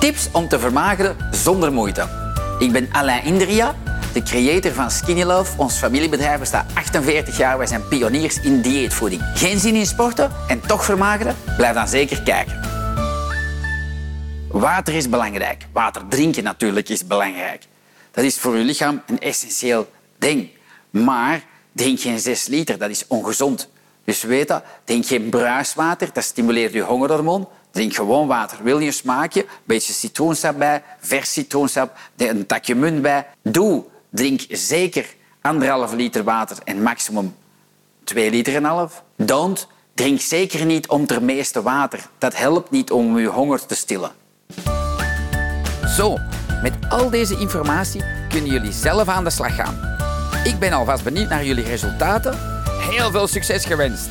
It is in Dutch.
Tips om te vermageren zonder moeite. Ik ben Alain Indria, de creator van Skinny Love. Ons familiebedrijf bestaat 48 jaar. Wij zijn pioniers in dieetvoeding. Geen zin in sporten en toch vermageren? Blijf dan zeker kijken. Water is belangrijk. Water drinken natuurlijk is belangrijk. Dat is voor je lichaam een essentieel ding. Maar drink geen 6 liter, dat is ongezond. Dus weet dat, drink geen bruiswater, dat stimuleert je hongerhormoon. Drink gewoon water. Wil je een smaakje? Een beetje citroensap bij, vers citroensap, een takje munt bij. Doe, drink zeker anderhalf liter water en maximum 2 liter en half. Don't, drink zeker niet om ter meeste water. Dat helpt niet om je honger te stillen. Zo, met al deze informatie kunnen jullie zelf aan de slag gaan. Ik ben alvast benieuwd naar jullie resultaten. Heel veel succes gewenst!